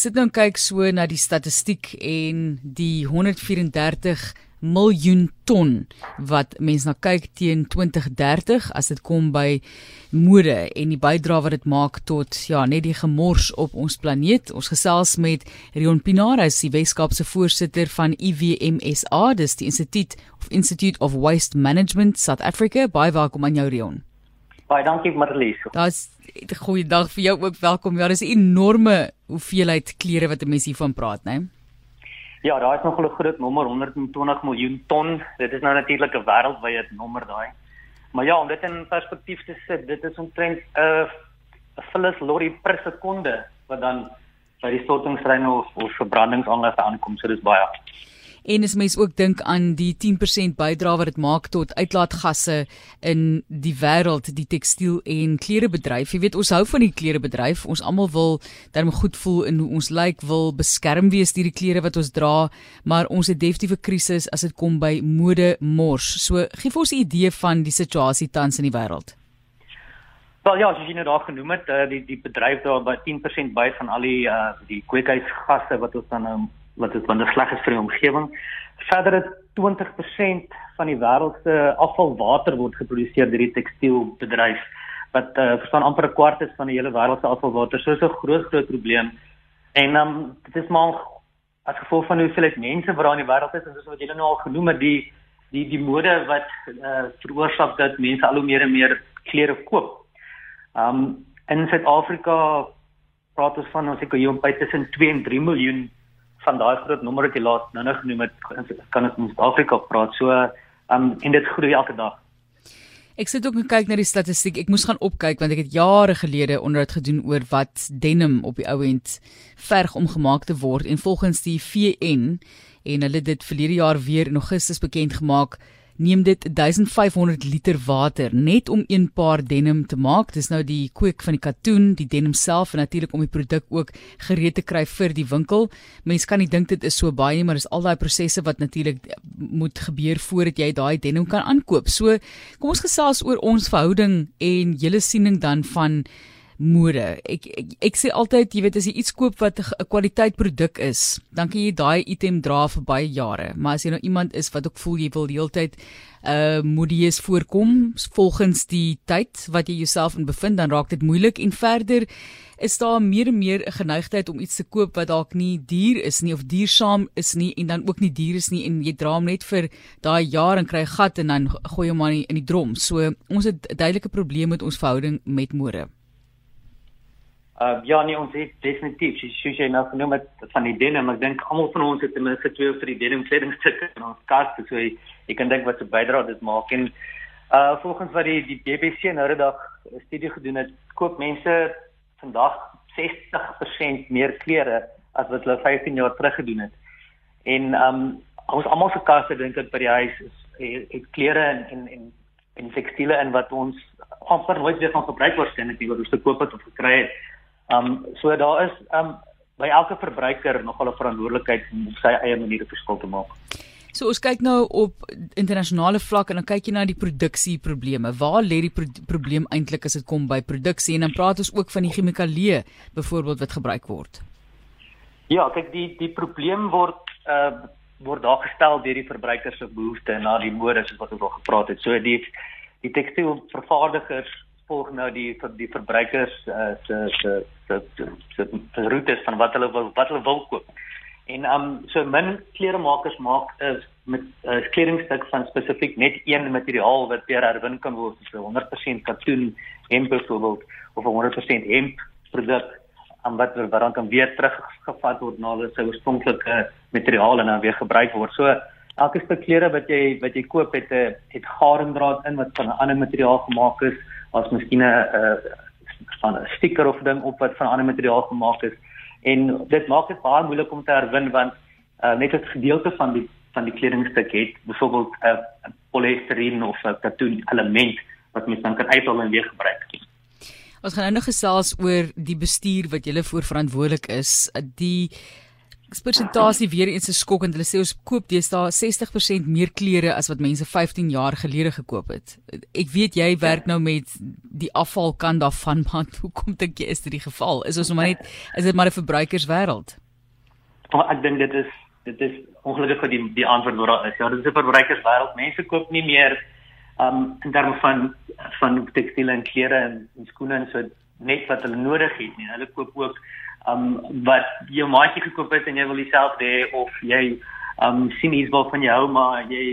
sit nou en kyk so na die statistiek en die 134 miljoen ton wat mense na kyk teen 2030 as dit kom by mode en die bydrae wat dit maak tot ja net die gemors op ons planeet. Ons gesels met Rion Pinares, die Weskaapse voorsitter van IWMSA, dis die Instituut of Institute of Waste Management South Africa. Baie welkom aan jou Rion. Baie dankie Marlies. Daar's 'n goeie dag vir jou ook. Welkom. Ja, dis 'n enorme hoeveelheid klere wat 'n mens hiervan praat, né? Nee? Ja, daar is nog 'n groot nommer 120 miljoen ton. Dit is nou natuurlik 'n wêreldwye nommer daai. Maar ja, om dit in perspektief te sit, dit is omtrent 'n uh, 'n vullis lorry per sekonde wat dan by die stortingsreine of, of verbrandingsaanlegte aankom. So dis baie en as mens ook dink aan die 10% bydrae wat dit maak tot uitlaatgasse in die wêreld die tekstiel en klerebedryf. Jy weet ons hou van die klerebedryf. Ons almal wil darm goed voel in hoe ons lyk, wil beskerm wees deur die klere wat ons dra, maar ons het definitief 'n krisis as dit kom by mode mors. So gee ons 'n idee van die situasie tans in die wêreld. Wel ja, jy nou daar genoem het, uh, die die bedryf daar by 10% by van al die uh, die kweekhuisgasse wat ons dan um, wat dit wanneer sleg is vir die omgewing. Verder het 20% van die wêreld se afvalwater word geproduseer deur die tekstielbedryf wat uh, verstaan amper 'n kwart is van die hele wêreld se afvalwater. So is 'n groot groot probleem. En um, dit is maar as gevolg van hoeveelheid mense wat daar in die wêreld is en soos wat julle nou al genoem het die die die mode wat uh, veroorsaak dat mense al hoe meer en meer klere koop. Um in Suid-Afrika praat ons van ons ek hier om by tussen 2 en 3 miljoen van daai groot nommer wat jy laat nou nog genoem het kan ons in Suid-Afrika praat. So um en dit groei elke dag. Ek sit ook en kyk na die statistiek. Ek moes gaan opkyk want ek het jare gelede onderhoud gedoen oor wat denim op die ou end verg om gemaak te word en volgens die VN en hulle dit verlede jaar weer in Augustus bekend gemaak neem dit 1500 liter water net om een paar denim te maak. Dis nou die kweek van die katoen, die denim self en natuurlik om die produk ook gereed te kry vir die winkel. Mense kan nie dink dit is so baie nie, maar dis al daai prosesse wat natuurlik moet gebeur voordat jy daai denim kan aankoop. So kom ons gesels oor ons verhouding en julle siening dan van mode. Ek, ek ek sê altyd, jy weet as jy iets koop wat 'n kwaliteit produk is, dan kan jy daai item dra vir baie jare. Maar as jy nou iemand is wat ook voel jy wil die hele tyd uh modieus voorkom volgens die tyd wat jy jouself in bevind, dan raak dit moeilik en verder is daar meer en meer 'n geneigtheid om iets te koop wat dalk nie duur is nie of duursaam is nie en dan ook nie duur is nie en jy dra hom net vir daai jaar en kry gat en dan gooi hom maar in die drom. So ons het 'n duidelike probleem met ons verhouding met mode. Uh ja nee ons het definitief soos jy nou genoem het van die denim. Ek dink almal van ons het ten minste twee vir die denim kledingstukke in ons kas so jy, jy kan dink wat se bydrae dit maak. En uh volgens wat die die BBC nou redag 'n studie gedoen het koop mense vandag 60% meer klere as wat hulle 15 jaar terug gedoen het. En um ons almal se kaste dink ek by die huis is het klere en en en en tekstiele en wat ons amper nooit weer gaan gebruik waarskynlik nie wat ons te koop het of gekry het Um so daar is um by elke verbruiker nogal 'n verantwoordelikheid om op sy eie manier 'n verskil te maak. So ons kyk nou op internasionale vlak en dan kyk jy na die produksieprobleme. Waar lê die pro probleem eintlik as dit kom by produksie en dan praat ons ook van die chemikalieë byvoorbeeld wat gebruik word. Ja, kyk die die probleem word uh word daar gestel deur die verbruikers se behoeftes na die mode soos wat ons al gepraat het. So die die tekstielvervaardigers volg nou die die verbruikers uh, se se se se se roetes van wat hulle wil wat hulle wil koop. En um so min kleremakers maak is met 'n uh, kledingstuk van spesifiek net een materiaal wat weer herwin kan word, so 100% katoen hemp byvoorbeeld of 100% hemp produk aan wat wat dan kan weer teruggevat word na hulle se oorspronklike materiaal en dan weer gebruik word. So elke stuk klere wat jy wat jy koop het 'n het garendraad in wat van 'n ander materiaal gemaak is as miskien 'n van 'n stiker of ding op wat van ander materiaal gemaak is en dit maak dit baie moeilik om te herwin want uh, net 'n gedeelte van die van die kledingstuk het byvoorbeeld 'n polistireen of 'n katoen element wat mens dan kan uithaal en weer gebruik. Ons gaan nou nog gesels oor die bestuur wat julle voor verantwoordelik is. Die persentasie weer eens is skokkend. Hulle sê ons koop deesdae 60% meer klere as wat mense 15 jaar gelede gekoop het. Ek weet jy werk nou met die afvalkant daarvan, maar hoekom dink jy is dit die geval? Is ons maar net is dit maar 'n verbruikerswêreld? Oh, ek dink dit is dit is ongelukkig vir die die antwoord wat daar is. Ja, dit is 'n verbruikerswêreld. Mense koop nie meer um in terme van van tekstiele en klere en, en skoene en so net wat hulle nodig het nie. Hulle koop ook um wat jou maatjie gekoop het en jy wil dieselfde hê of jy um sien iets wat van jou maar jy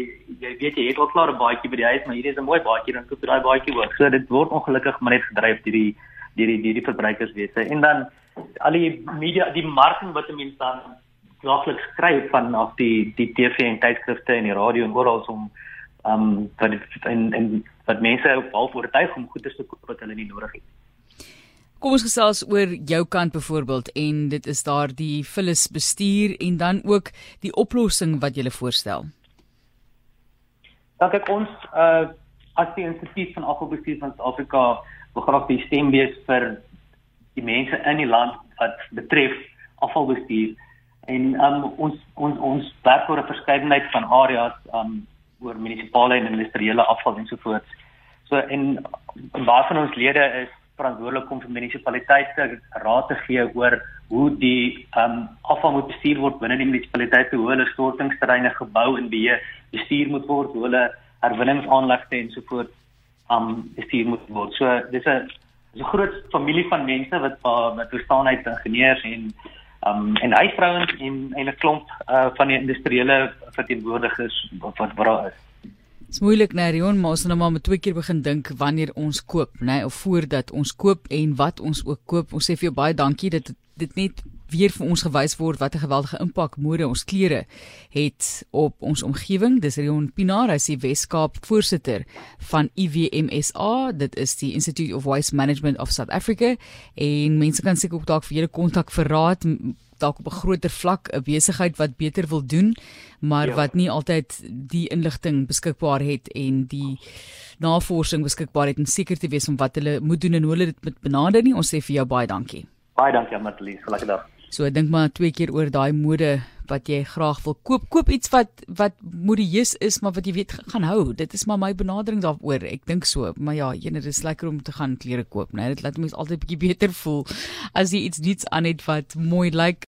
jy weet jy het al klaar 'n baadjie by die huis maar hier is 'n mooi baadjie dan koop jy daai baadjie ook. So dit word ongelukkig maar net gedryf deur die deur die deur die verbruikerswese. En dan al die media die marketing wat mense dan daagliks skryf van af die die TV en tydskrifte en die radio en oral om um wat en en wat mense half oortuig om goeder te koop wat hulle nie nodig het. Kom ons gesels oor jou kant byvoorbeeld en dit is daar die Phyllis bestuur en dan ook die oplossing wat jy voorstel. Dan kyk ons uh as die instituut van afvalbestuur van Suid-Afrika wil graag die stem wees vir die mense in die land wat betref afvalbestuur en um ons ons ons werk oor 'n verskeidenheid van areas um oor munisipale en industriële afval ensovoorts. So en waarvan ons lede is verantwoordelik om vir munisipaliteite raad te gee oor hoe die um, afval moet bestuur word binne die munisipaliteite, hoe hulle stortingsterreine gebou en beheer bestuur moet word, hoe hulle herwinningsaanlegte en so voort um bestuur moet word. So dis 'n dis 'n groot familie van mense wat wat bestaan uit ingenieurs en um en huisvrouens en en 'n klomp uh, van die industriële verteenwoordigers wat wat daar is. Dit's moeilik nê, Rion, maar ons moet nou maar met twee keer begin dink wanneer ons koop, nê, of voordat ons koop en wat ons ook koop. Ons sê vir jou baie dankie dat dit net weer vir ons gewys word wat 'n geweldige impak mode ons klere het op ons omgewing. Dis Rion Pinaar, hy is die Weskaap voorsitter van IWMSA. Dit is die Institute of Waste Management of South Africa. En mense kan seker ook dalk vir julle kontak vir raad dalk op 'n groter vlak 'n besigheid wat beter wil doen, maar ja. wat nie altyd die inligting beskikbaar het en die navorsing beskikbaar het om seker te wees om wat hulle moet doen en hoe hulle dit moet benader nie. Ons sê vir jou baie dankie. Baie dankie Amatlie. Lekker dag. So ek dink maar twee keer oor daai mode wat jy graag wil koop. Koop iets wat wat modieus is, maar wat jy weet gaan hou. Dit is maar my benadering daaroor. Ek dink so. Maar ja, ene dis lekker om te gaan klere koop, né? Nee, dit laat mense altyd bietjie beter voel as jy iets niets aan het wat mooi lyk. Like.